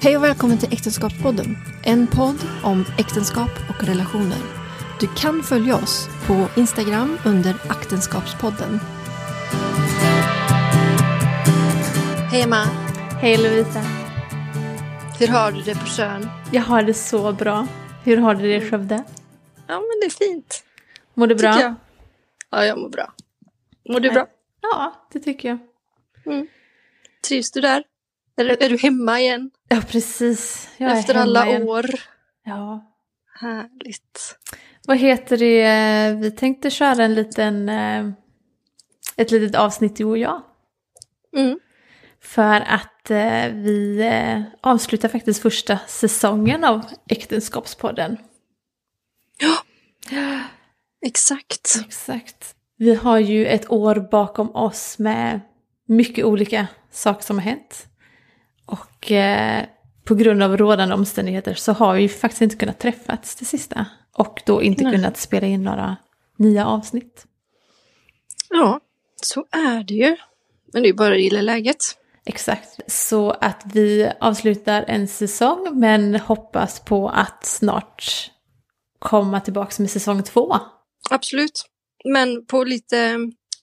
Hej och välkommen till Äktenskapspodden. En podd om äktenskap och relationer. Du kan följa oss på Instagram under Aktenskapspodden. Hej Emma, Hej Lovisa. hur har du det på Tjörn? Jag har det så bra. Hur har du det i Skövde? Ja men det är fint, Mår du bra? jag. Ja, jag mår bra. Mår du bra? Ja, det tycker jag. Trivs du där? Är, är du hemma igen? Ja, precis. Jag Efter alla igen. år? Ja. Härligt. Vad heter det? Vi tänkte köra en liten, eh, ett litet avsnitt du och jag. Mm. För att eh, vi eh, avslutar faktiskt första säsongen av Äktenskapspodden. Exakt. Exakt. Vi har ju ett år bakom oss med mycket olika saker som har hänt. Och eh, på grund av rådande omständigheter så har vi ju faktiskt inte kunnat träffas det sista. Och då inte Nej. kunnat spela in några nya avsnitt. Ja, så är det ju. Men det är bara att gilla läget. Exakt. Så att vi avslutar en säsong men hoppas på att snart komma tillbaka med säsong två. Absolut. Men på lite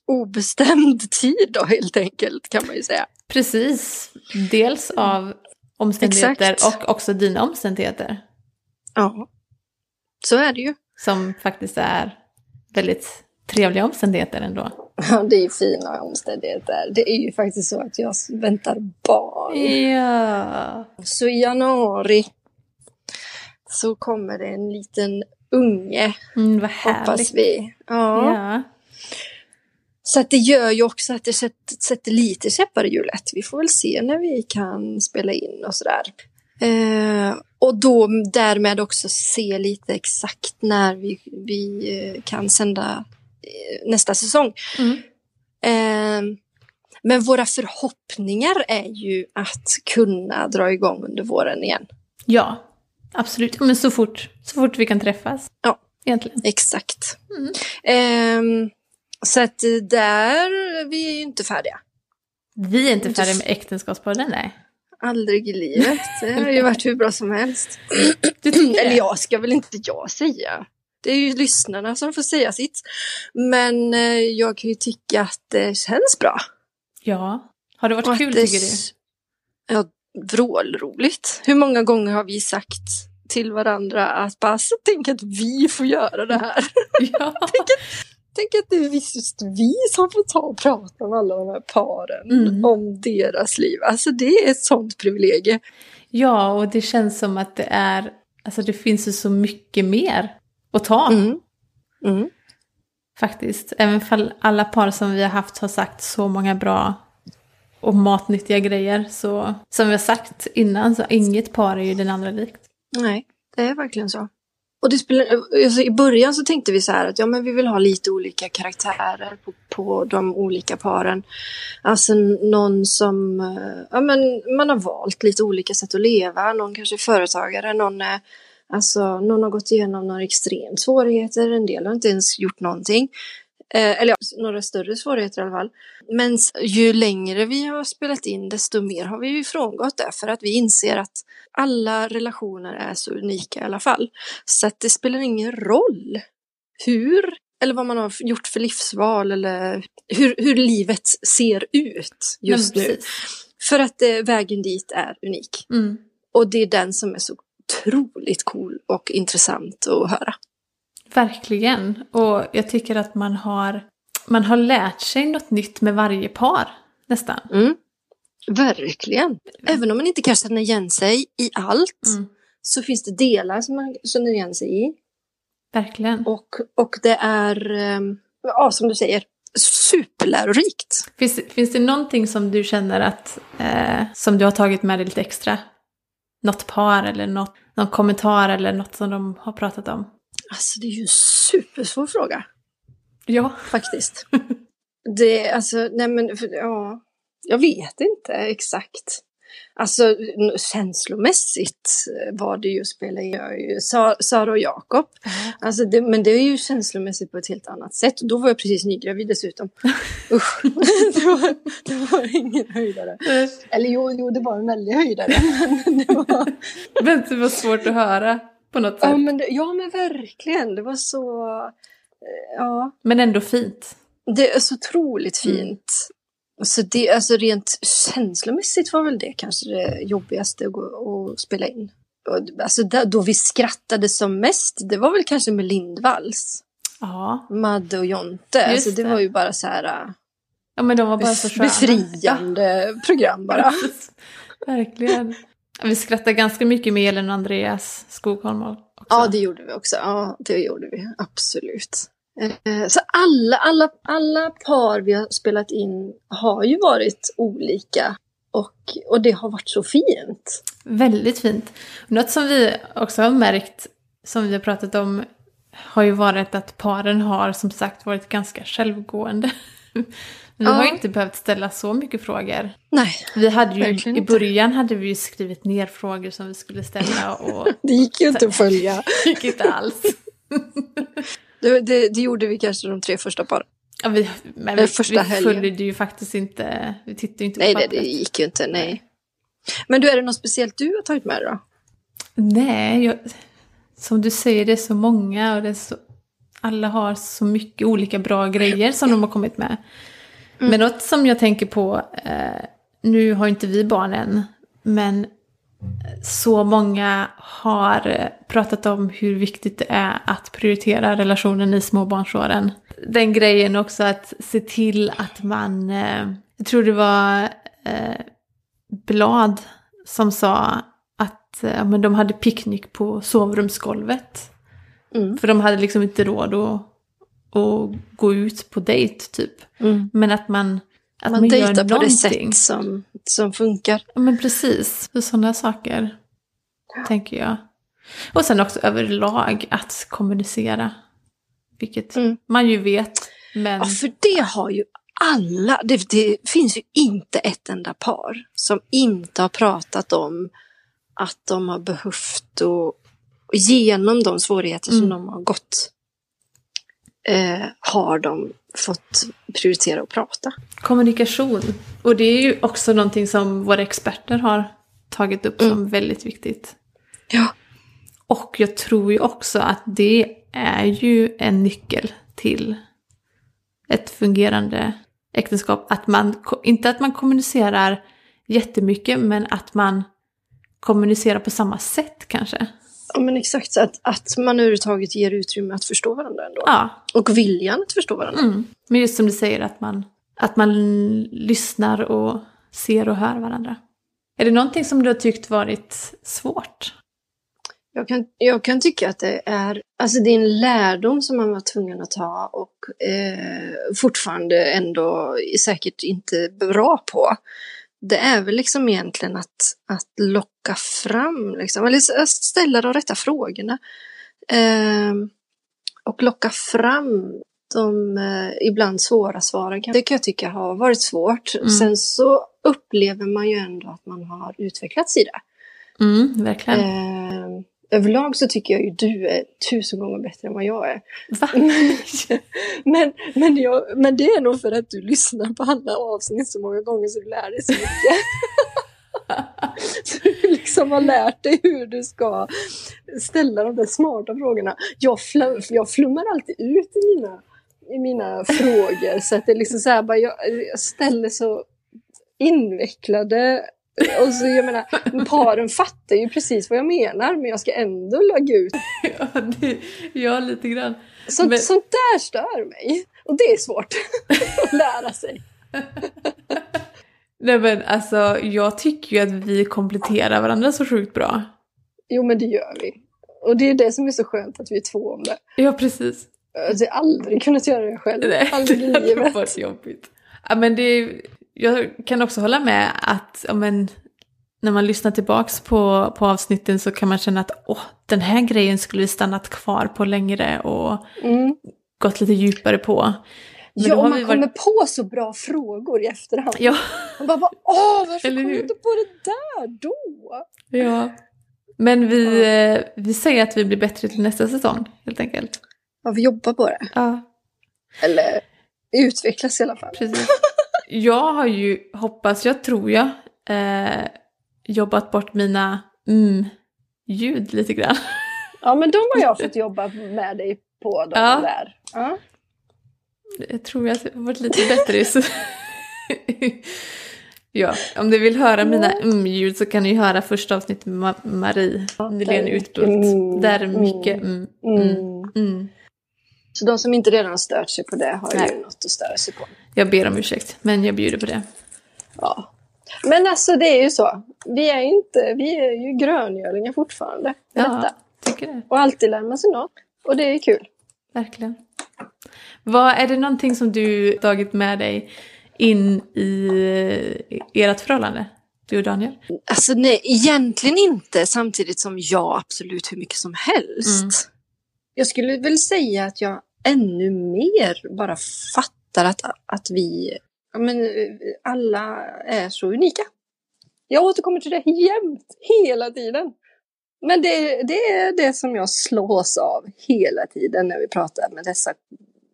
obestämd tid då helt enkelt kan man ju säga. Precis. Dels av omständigheter Exakt. och också dina omständigheter. Ja, så är det ju. Som faktiskt är väldigt trevliga omständigheter ändå. Ja, det är fina omständigheter. Det är ju faktiskt så att jag väntar barn. Ja. Så i januari så kommer det en liten unge, Mm, vad hoppas härligt. vi. Ja. Ja. Så att det gör ju också att det sätter, sätter lite käppar i hjulet. Vi får väl se när vi kan spela in och sådär. Eh, och då därmed också se lite exakt när vi, vi eh, kan sända eh, nästa säsong. Mm. Eh, men våra förhoppningar är ju att kunna dra igång under våren igen. ja, absolut. Men så fort, så fort vi kan träffas. Ja. Egentligen. Exakt. Mm. Ehm, så att eh, där, vi är ju inte färdiga. Vi är inte färdiga med Äktenskapspodden, nej. Aldrig i livet. Det har ju varit hur bra som helst. Eller jag ska väl inte jag säga. Det är ju lyssnarna som får säga sitt. Men eh, jag kan ju tycka att det känns bra. Ja. Har det varit Och kul det- tycker du? Ja, vrålroligt. Hur många gånger har vi sagt till varandra att bara så tänk att vi får göra det här. Ja. tänk att det är just vi som får ta och prata med alla de här paren Mm. om deras liv. Alltså det är ett sånt privilegie. ja, och det känns som att det är, alltså det finns ju så mycket mer att ta. Mm. Mm. Faktiskt. Även fall alla par som vi har haft har sagt så många bra och matnyttiga grejer. Så som vi har sagt innan, så inget par är ju den andra likt. Nej, det är verkligen så. Och det spelar, alltså I början så tänkte vi så här att ja, men vi vill ha lite olika karaktärer på, på de olika paren. Alltså någon som, eh, ja men man har valt lite olika sätt att leva. Någon kanske är företagare, någon är, alltså någon har gått igenom några extremt svårigheter, en del har inte ens gjort någonting. Eh, eller ja, några större svårigheter i alla fall. Men ju längre vi har spelat in desto mer har vi ju frångått det för att vi inser att alla relationer är så unika i alla fall. Så att det spelar ingen roll hur eller vad man har gjort för livsval eller hur, hur livet ser ut just Men nu. För att eh, vägen dit är unik. Mm. Och det är den som är så otroligt cool och intressant att höra. Verkligen. Och jag tycker att man har, man har lärt sig något nytt med varje par. Nästan. Mm. Verkligen. Även om man inte kan känna igen sig i allt Mm. så finns det delar som man känner igen sig i. Verkligen. Och, och det är, ehm, ja som du säger, superlärorikt. Finns, finns det någonting som du känner att, eh, som du har tagit med dig lite extra? Något par eller något, någon kommentar eller något som de har pratat om? Alltså det är ju en supersvår fråga Ja. faktiskt. det, alltså, nej men, för, ja, jag vet inte exakt. Alltså känslomässigt var det ju att spela in jag är ju Sa- Sara och Jakob. Alltså det, men det är ju känslomässigt på ett helt annat sätt. Då var jag precis nygravid dessutom. Usch, det, var, det var ingen höjdare. Eller jo, jo, det var en väldig höjdare. Men det var, Men det var svårt att höra på något sätt. ja, men det, ja, men verkligen. Det var så... eh, Ja, Men ändå fint. det är så otroligt Mm. fint. Så det, alltså rent känslomässigt var väl det kanske det jobbigaste att, gå, att spela in. Alltså där, då vi skrattade som mest, det var väl kanske med Lindvalls. Ja. Madde och Jonte. Just Alltså det, det. var ju bara så här ja, men de var bara så sköna. befriande program bara. Verkligen. Vi skrattade ganska mycket med Elin och Andreas Skogholm också. Ja, det gjorde vi också. Ja, det gjorde vi. Absolut. Eh, Så alla, alla, alla par vi har spelat in har ju varit olika. Och, och det har varit så fint. Väldigt fint. Något som vi också har märkt, som vi har pratat om, har ju varit att paren har som sagt varit ganska självgående. Vi Ja. har ju inte behövt ställa så mycket frågor. Nej, Vi hade ju, I början hade vi ju skrivit ner frågor som vi skulle ställa och det gick ju inte att följa. det gick inte alls. Det, det, det gjorde vi kanske de tre första paren. Ja, vi, men vi, första vi följde ju faktiskt inte, vi tittade ju inte Nej, på det, det pappret. gick ju inte. Nej. Men du, är det något speciellt du har tagit med dig då? Nej, jag, som du säger det är så många och det så, alla har så mycket olika bra grejer som de har kommit med. Mm. Men något som jag tänker på, eh, nu har inte vi barn än, men så många har eh, pratat om hur viktigt det är att prioritera relationen i småbarnsåren. Den grejen också att se till att man, eh, jag tror det var eh, Blad som sa att eh, men de hade picknick på sovrumsgolvet. Mm. För de hade liksom inte råd att, att gå ut på dejt typ. Mm. Men att man, att man, Man gör dejtar på det sätt som, som funkar. Ja men precis, för sådana saker tänker jag. Och sen också överlag att kommunicera. Vilket Mm. man ju vet, men Ja, för det har ju alla. Det, det finns ju inte ett enda par som inte har pratat om att de har behövt och, och genom de svårigheter som Mm. de har gått eh, har de fått prioritera att prata. kommunikation. Och det är ju också någonting som våra experter har tagit upp som Mm. väldigt viktigt. Ja. Och jag tror ju också att det är ju en nyckel till ett fungerande äktenskap. Att man, inte att man kommunicerar jättemycket, men att man kommunicerar på samma sätt kanske. Ja men exakt, så att, att man överhuvudtaget ger utrymme att förstå varandra ändå. Ja, Och viljan att förstå varandra. mm. men just som du säger att man, att man lyssnar och ser och hör varandra. Är det någonting som du har tyckt varit svårt? Jag kan, jag kan tycka att det är, alltså det är en lärdom som man var tvungen att ta och eh, fortfarande ändå säkert inte bra på. Det är väl liksom egentligen att, att locka fram, liksom, eller att ställa de rätta frågorna. Eh, och locka fram de eh, ibland svåra svaren. Det kan jag tycka har varit svårt. Mm. Sen så upplever man ju ändå att man har utvecklats i det. Mm, verkligen. Eh, överlag så tycker jag ju du är tusen gånger bättre än vad jag är. Va? men, men, jag, men det är nog för att du lyssnar på alla avsnitt så många gånger så du lär dig så mycket. så du liksom har lärt dig hur du ska ställa de där smarta frågorna. Jag, fl- jag flummar alltid ut i mina, i mina frågor så att det är liksom så här, bara jag, jag ställer så invecklade och så jag menar, paren fattar ju precis vad jag menar men jag ska ändå lägga ut. ja, det, ja, lite grann. Så, Men- Sånt där stör mig. Och det är svårt att lära sig. Nej men alltså, jag tycker ju att vi kompletterar varandra så sjukt bra. Jo men det gör vi. Och det är det som är så skönt att vi är två om det. Ja, precis. Jag har aldrig kunnat göra det själv. Nej, aldrig det hade livet. varit jobbigt. Ja, men det jag kan också hålla med att ja, men, när man lyssnar tillbaks på, på avsnitten så kan man känna att åh, den här grejen skulle vi stannat kvar på längre och Mm. gått lite djupare på. Men ja, och man kommer varit- på så bra frågor i efterhand. Ja, Man bara, åh, varför kom hur? inte på det där då? ja. Men vi, eh, vi säger att vi blir bättre till nästa säsong, helt enkelt. Ja, vi jobbar på det. Ja, Eller utvecklas i alla fall. precis. Jag har ju, hoppas jag, tror jag, eh, jobbat bort mina mm-ljud lite grann. Ja, men de har jag fått jobba med dig på de Ja. där. Ja. Jag tror jag har varit lite bättre. Så... ja, om du vill höra mina mm-ljud så kan ni ju höra första avsnittet med Ma- Marie Nylén Utbult. mm, Där är mycket mm, mm, Mm. mm. Så de som inte redan har stört sig på det har Nej. ju något att störa sig på. Jag ber om ursäkt, men jag bjuder på det. Ja. Men alltså det är ju så. Vi är, inte, vi är ju gröngölingar fortfarande. Ja. Detta. Tycker det, Och alltid lär man sig något. Och det är kul. verkligen. Vad, är det någonting som du tagit med dig in i eh, ert förhållande? Du och Daniel? Alltså nej, egentligen inte. Samtidigt som jag absolut hur mycket som helst. Mm. Jag skulle väl säga att jag ännu mer bara fattar att, att vi, ja, men, alla är så unika. Jag återkommer till det jämt, hela tiden. Men det, det är det som jag slås av hela tiden när vi pratar med dessa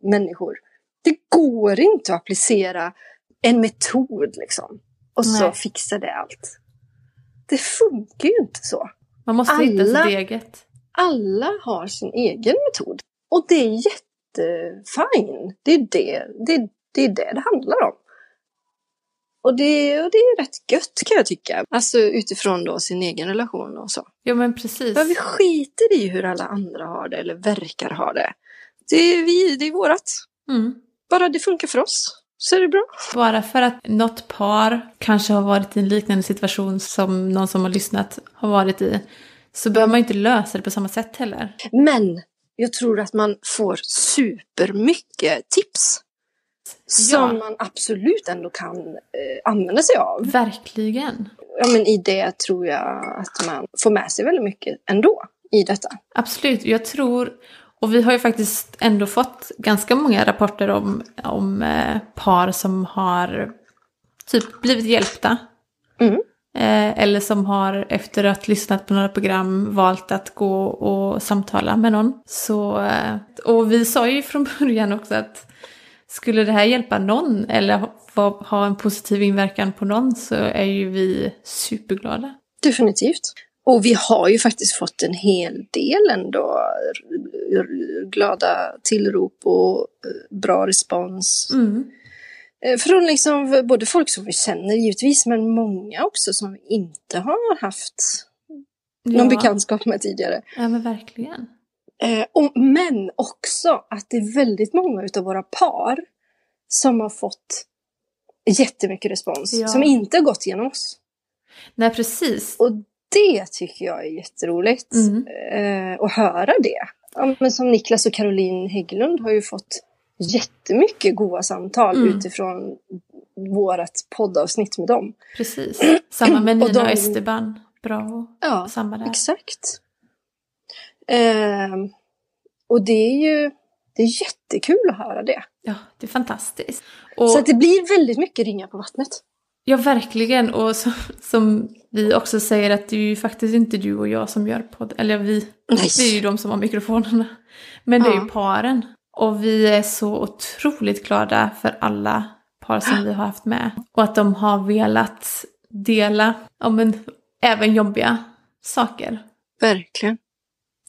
människor. Det går inte att applicera en metod liksom. Och så Nej. fixar det allt. Det funkar ju inte så. Man måste hitta Alla- sitt eget. Alla har sin egen metod. Och det är jättefine. Det är det det, det, är det det handlar om. Och det, och det är rätt gött kan jag tycka. Alltså utifrån då sin egen relation och så. Ja men precis. För vi skiter i hur alla andra har det eller verkar ha det. Det är vi, det är vårat. Mm. Bara det funkar för oss så är det bra. Bara för att något par kanske har varit i en liknande situation som någon som har lyssnat har varit i, så behöver man inte lösa det på samma sätt heller. Men jag tror att man får supermycket tips. Som Ja. man absolut ändå kan eh, använda sig av. Verkligen. Ja, men i det tror jag att man får med sig väldigt mycket ändå i detta. Absolut, jag tror, och vi har ju faktiskt ändå fått ganska många rapporter om, om eh, par som har typ blivit hjälpta. Mm. Eh, eller som har efter att ha lyssnat på några program valt att gå och samtala med någon. Så, eh, och vi sa ju från början också att skulle det här hjälpa någon eller ha, en positiv inverkan på någon så är ju vi superglada. Definitivt. Och vi har ju faktiskt fått en hel del ändå glada tillrop och eh, bra respons. Mm. Eh, Från liksom både folk som vi känner givetvis, men många också som vi inte har haft någon Ja. bekantskap med tidigare. Ja men verkligen. Eh, och, men också att det är väldigt många utav våra par som har fått jättemycket respons. Ja. Som inte har gått genom oss. Nej precis. Och det tycker jag är jätteroligt. Mm. Eh, att höra det. Ja, men som Niklas och Caroline Hägglund har ju fått jättemycket goda samtal Mm. utifrån vårat poddavsnitt med dem. Precis. Samma med Nina och de- Esteban. Bra. Ja, Samma där. exakt. Ehm, och det är ju det är jättekul att höra det. Ja, det är fantastiskt. Och, Så att det blir väldigt mycket ringar på vattnet. Ja, verkligen. Och som, som vi också säger att det är ju faktiskt inte du och jag som gör podd. Eller vi, Nej. vi är ju de som har mikrofonerna. Men det är ju paren. Och vi är så otroligt glada för alla par som vi har haft med. Och att de har velat dela, ja men även jobbiga saker. Verkligen.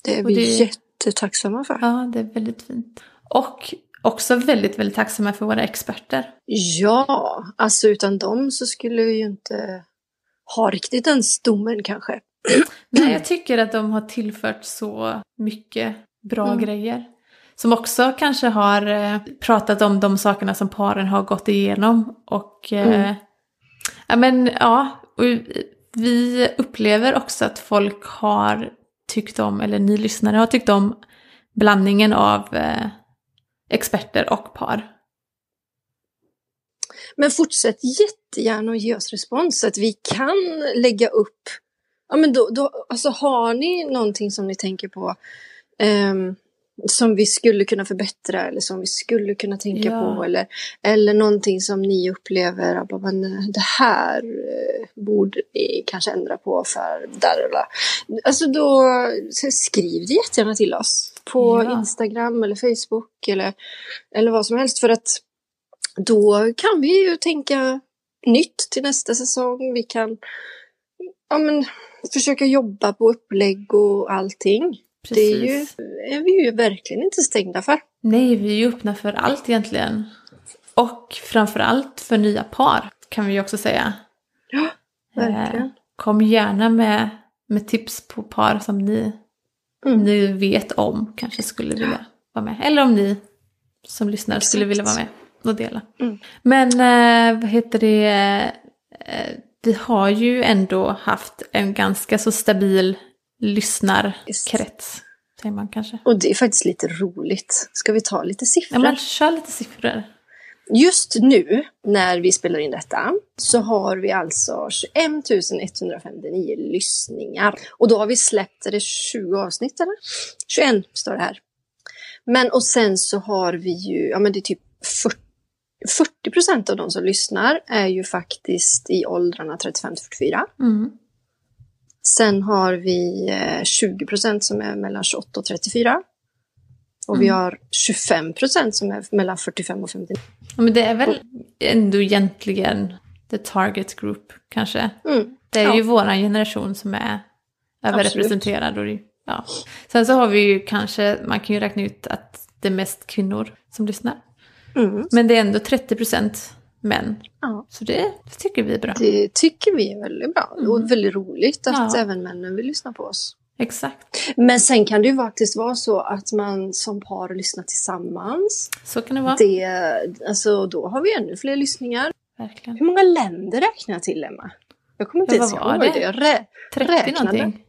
Det är vi det- jättetacksamma för. Ja, det är väldigt fint. Och också väldigt, väldigt tacksamma för våra experter. Ja, alltså utan dem så skulle vi ju inte ha riktigt den stommen kanske. Nej, jag tycker att de har tillfört så mycket bra Mm. grejer. Som också kanske har eh, pratat om de sakerna som paren har gått igenom. Och eh, Mm. ja, men ja, vi upplever också att folk har tyckt om, eller ni lyssnare har tyckt om blandningen av eh, experter och par. Men fortsätt jättegärna att ge oss respons så att vi kan lägga upp. Ja, men då, då, alltså har ni någonting som ni tänker på? ehm, som vi skulle kunna förbättra eller som vi skulle kunna tänka Ja. på eller, eller någonting som ni upplever att det här eh, borde vi kanske ändra på för där där. Alltså då skriv det jättegärna till oss på Ja. Instagram eller Facebook eller, eller vad som helst för att då kan vi ju tänka nytt till nästa säsong. Vi kan ja, men, försöka jobba på upplägg och allting. Det är ju, Precis. är vi ju verkligen inte stängda för. Nej, vi är ju öppna för allt egentligen. Och framför allt för nya par, kan vi ju också säga. Ja, verkligen. Eh, kom gärna med, med tips på par som ni, Mm. ni vet om kanske skulle vilja vara med. Eller om ni som lyssnar skulle Exakt. vilja vara med och dela. Mm. Men eh, vad heter det? Eh, vi har ju ändå haft en ganska så stabil lyssnarkrets. Säger man kanske. Och det är faktiskt lite roligt. Ska vi ta lite siffror? Ja, men kör lite siffror. Just nu, när vi spelar in detta, så har vi alltså 21 159 lyssningar. Och då har vi släppt, är det 20 avsnitt eller? 21 står det här. Men och sen så har vi ju, ja men det är typ 40 40 procent av de som lyssnar är ju faktiskt i åldrarna 35 till 44. Mm. Sen har vi eh, 20 procent som är mellan 28 och 34. Och vi Mm. har 25 procent som är mellan 45 och 59. Ja, men det är väl ändå egentligen the target group kanske. Mm. Det är Ja. ju våran generation som är överrepresenterad. Och ja. Sen så har vi ju kanske, man kan ju räkna ut att det är mest kvinnor som lyssnar. Mm. Men det är ändå 30% män. Ja. Så det, det tycker vi är bra. Det tycker vi är väldigt bra Mm. och väldigt roligt att Ja. även männen vill lyssna på oss. Exakt. Men sen kan det ju faktiskt vara så att man som par lyssnar tillsammans. Så kan det vara. Det, alltså, då har vi ännu fler lyssningar. Verkligen. Hur många länder räknar jag till, Emma? Jag kommer inte Ja, ens ihåg det? det. Jag rä- 30 räknade. någonting.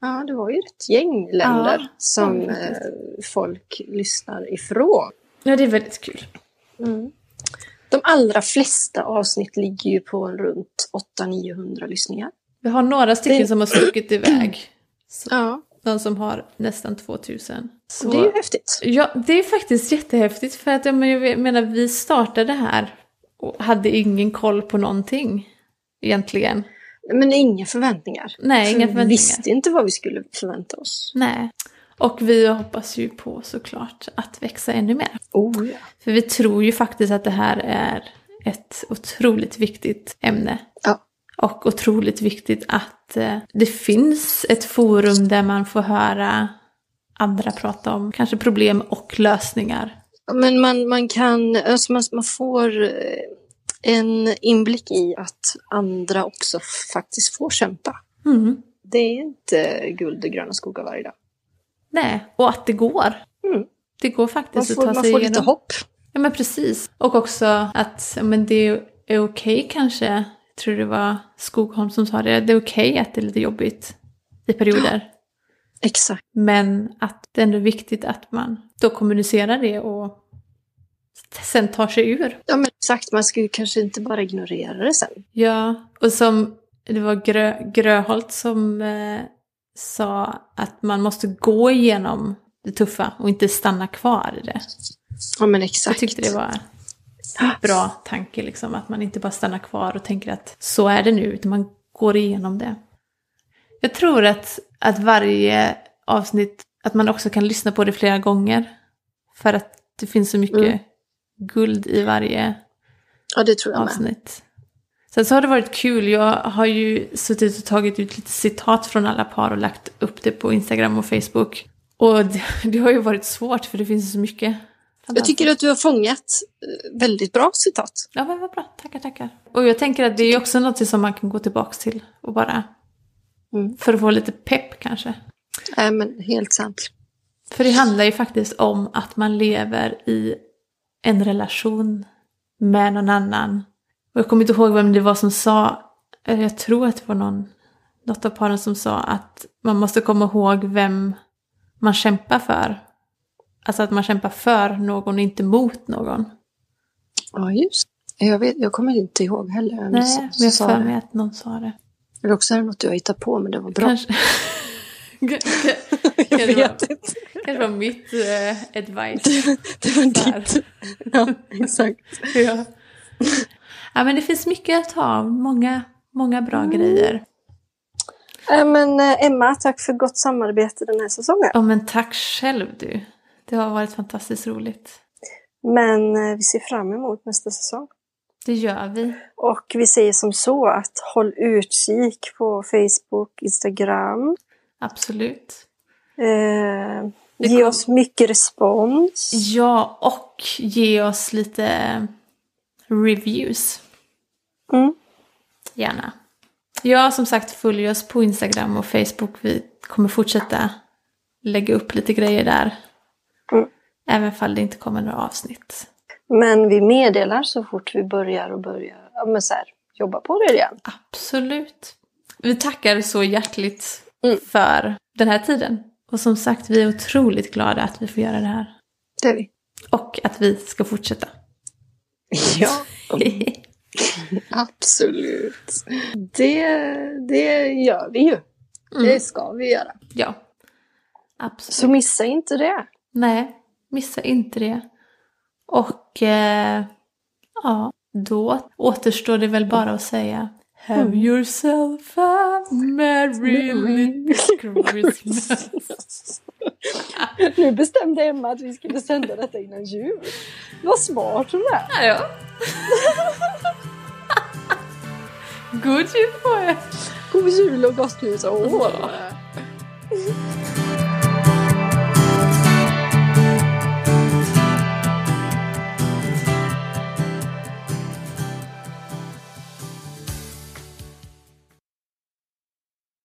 Ja, det var ju ett gäng länder Ja, som ja, eh, folk lyssnar ifrån. Ja, det är väldigt kul. Mm. De allra flesta avsnitt ligger ju på runt 800-900 lyssningar. Vi har några stycken Det- som har stuckit iväg. Så, Ja, de som har nästan 2000. Så, det är ju häftigt. Ja, det är faktiskt jättehäftigt. För att jag men- jag menar, vi startade här och hade ingen koll på någonting egentligen. Men inga förväntningar. Nej, För inga Vi förväntningar. visste inte vad vi skulle förvänta oss. Nej. Och vi hoppas ju på såklart att växa ännu mer. Oh ja. För vi tror ju faktiskt att det här är ett otroligt viktigt ämne. Ja. Och otroligt viktigt att eh, det finns ett forum där man får höra andra prata om kanske problem och lösningar. Men man, man kan, alltså man, man får eh, en inblick i att andra också faktiskt får kämpa. Mm. Det är inte guld och gröna skogar varje dag. Nej, och att det går. Mm. Det går Man faktiskt får, att ta man sig får igenom. lite hopp. Ja men precis. Och också att ja, men det är okej kanske. Jag tror det var Skogholm som sa det. Det är okej att det är lite jobbigt i perioder. Exakt. Men att det är ändå viktigt att man då kommunicerar det och sen tar sig ur. Ja men exakt, man ska ju kanske inte bara ignorera det sen. Ja, och som det var Grö, Gröholt som eh, sa att man måste gå igenom det tuffa och inte stanna kvar i det. Ja men Jag exakt. tyckte det var bra tanke, liksom, att man inte bara stannar kvar och tänker att så är det nu, utan man går igenom det. Jag tror att, att varje avsnitt, att man också kan lyssna på det flera gånger. För att det finns så mycket Mm. guld i varje Ja det tror jag med. Sen så har det varit kul, jag har ju suttit och tagit ut lite citat från alla par och lagt upp det på Instagram och Facebook. Och det, det har ju varit svårt för det finns så mycket. Jag tycker att du har fångat eh, väldigt bra citat. Ja men vad bra, tackar tackar. Och jag tänker att det är också något som man kan gå tillbaka till och bara Mm. för att få lite pepp kanske. Nej men helt sant. För det handlar ju faktiskt om att man lever i en relation med någon annan. Och jag kommer inte ihåg vem det var som sa, eller jag tror att det var någon, något av paren som sa att man måste komma ihåg vem man kämpar för. Alltså att man kämpar för någon inte mot någon. Ja just jag, vet, jag kommer inte ihåg heller. vem Nej, men jag sa för det. mig att någon sa det. Eller också är det något har hittat på men det var bra. Kanske, Jag Kanske var, vet inte. kanske var mitt eh, advice. Det var Där. ditt. Ja, exakt. Ja. Ja, men det finns mycket att ta av. Många, många bra grejer. Äh, men eh, Emma, tack för gott samarbete den här säsongen. Ja, men tack själv du. Det har varit fantastiskt roligt. Men eh, vi ser fram emot nästa säsong. Det gör vi. Och vi säger som så att håll utkik på Facebook, Instagram. Absolut. Eh, ge kom- oss mycket respons. Ja, och ge oss lite reviews. Mm. Gärna. Ja, som sagt, följ oss på Instagram och Facebook. Vi kommer fortsätta lägga upp lite grejer där. Mm. Även fall det inte kommer några avsnitt. Men vi meddelar så fort vi börjar och börjar ja, men så här, jobba på det igen. Absolut. Vi tackar så hjärtligt Mm. för den här tiden. Och som sagt, vi är otroligt glada att vi får göra det här. Det är vi. Och att vi ska fortsätta. Ja, absolut. Det, det gör vi ju. Det ska vi göra. ja, absolut. Så missa inte det. Nej, missa inte det. Och eh, ja, då återstår det väl bara att säga Have yourself a merry little Christmas. Nu bestämde Emma att vi skulle sända detta innan jul. Vad smart hon är. Ja. God jul på er! God jul och gott nytt år.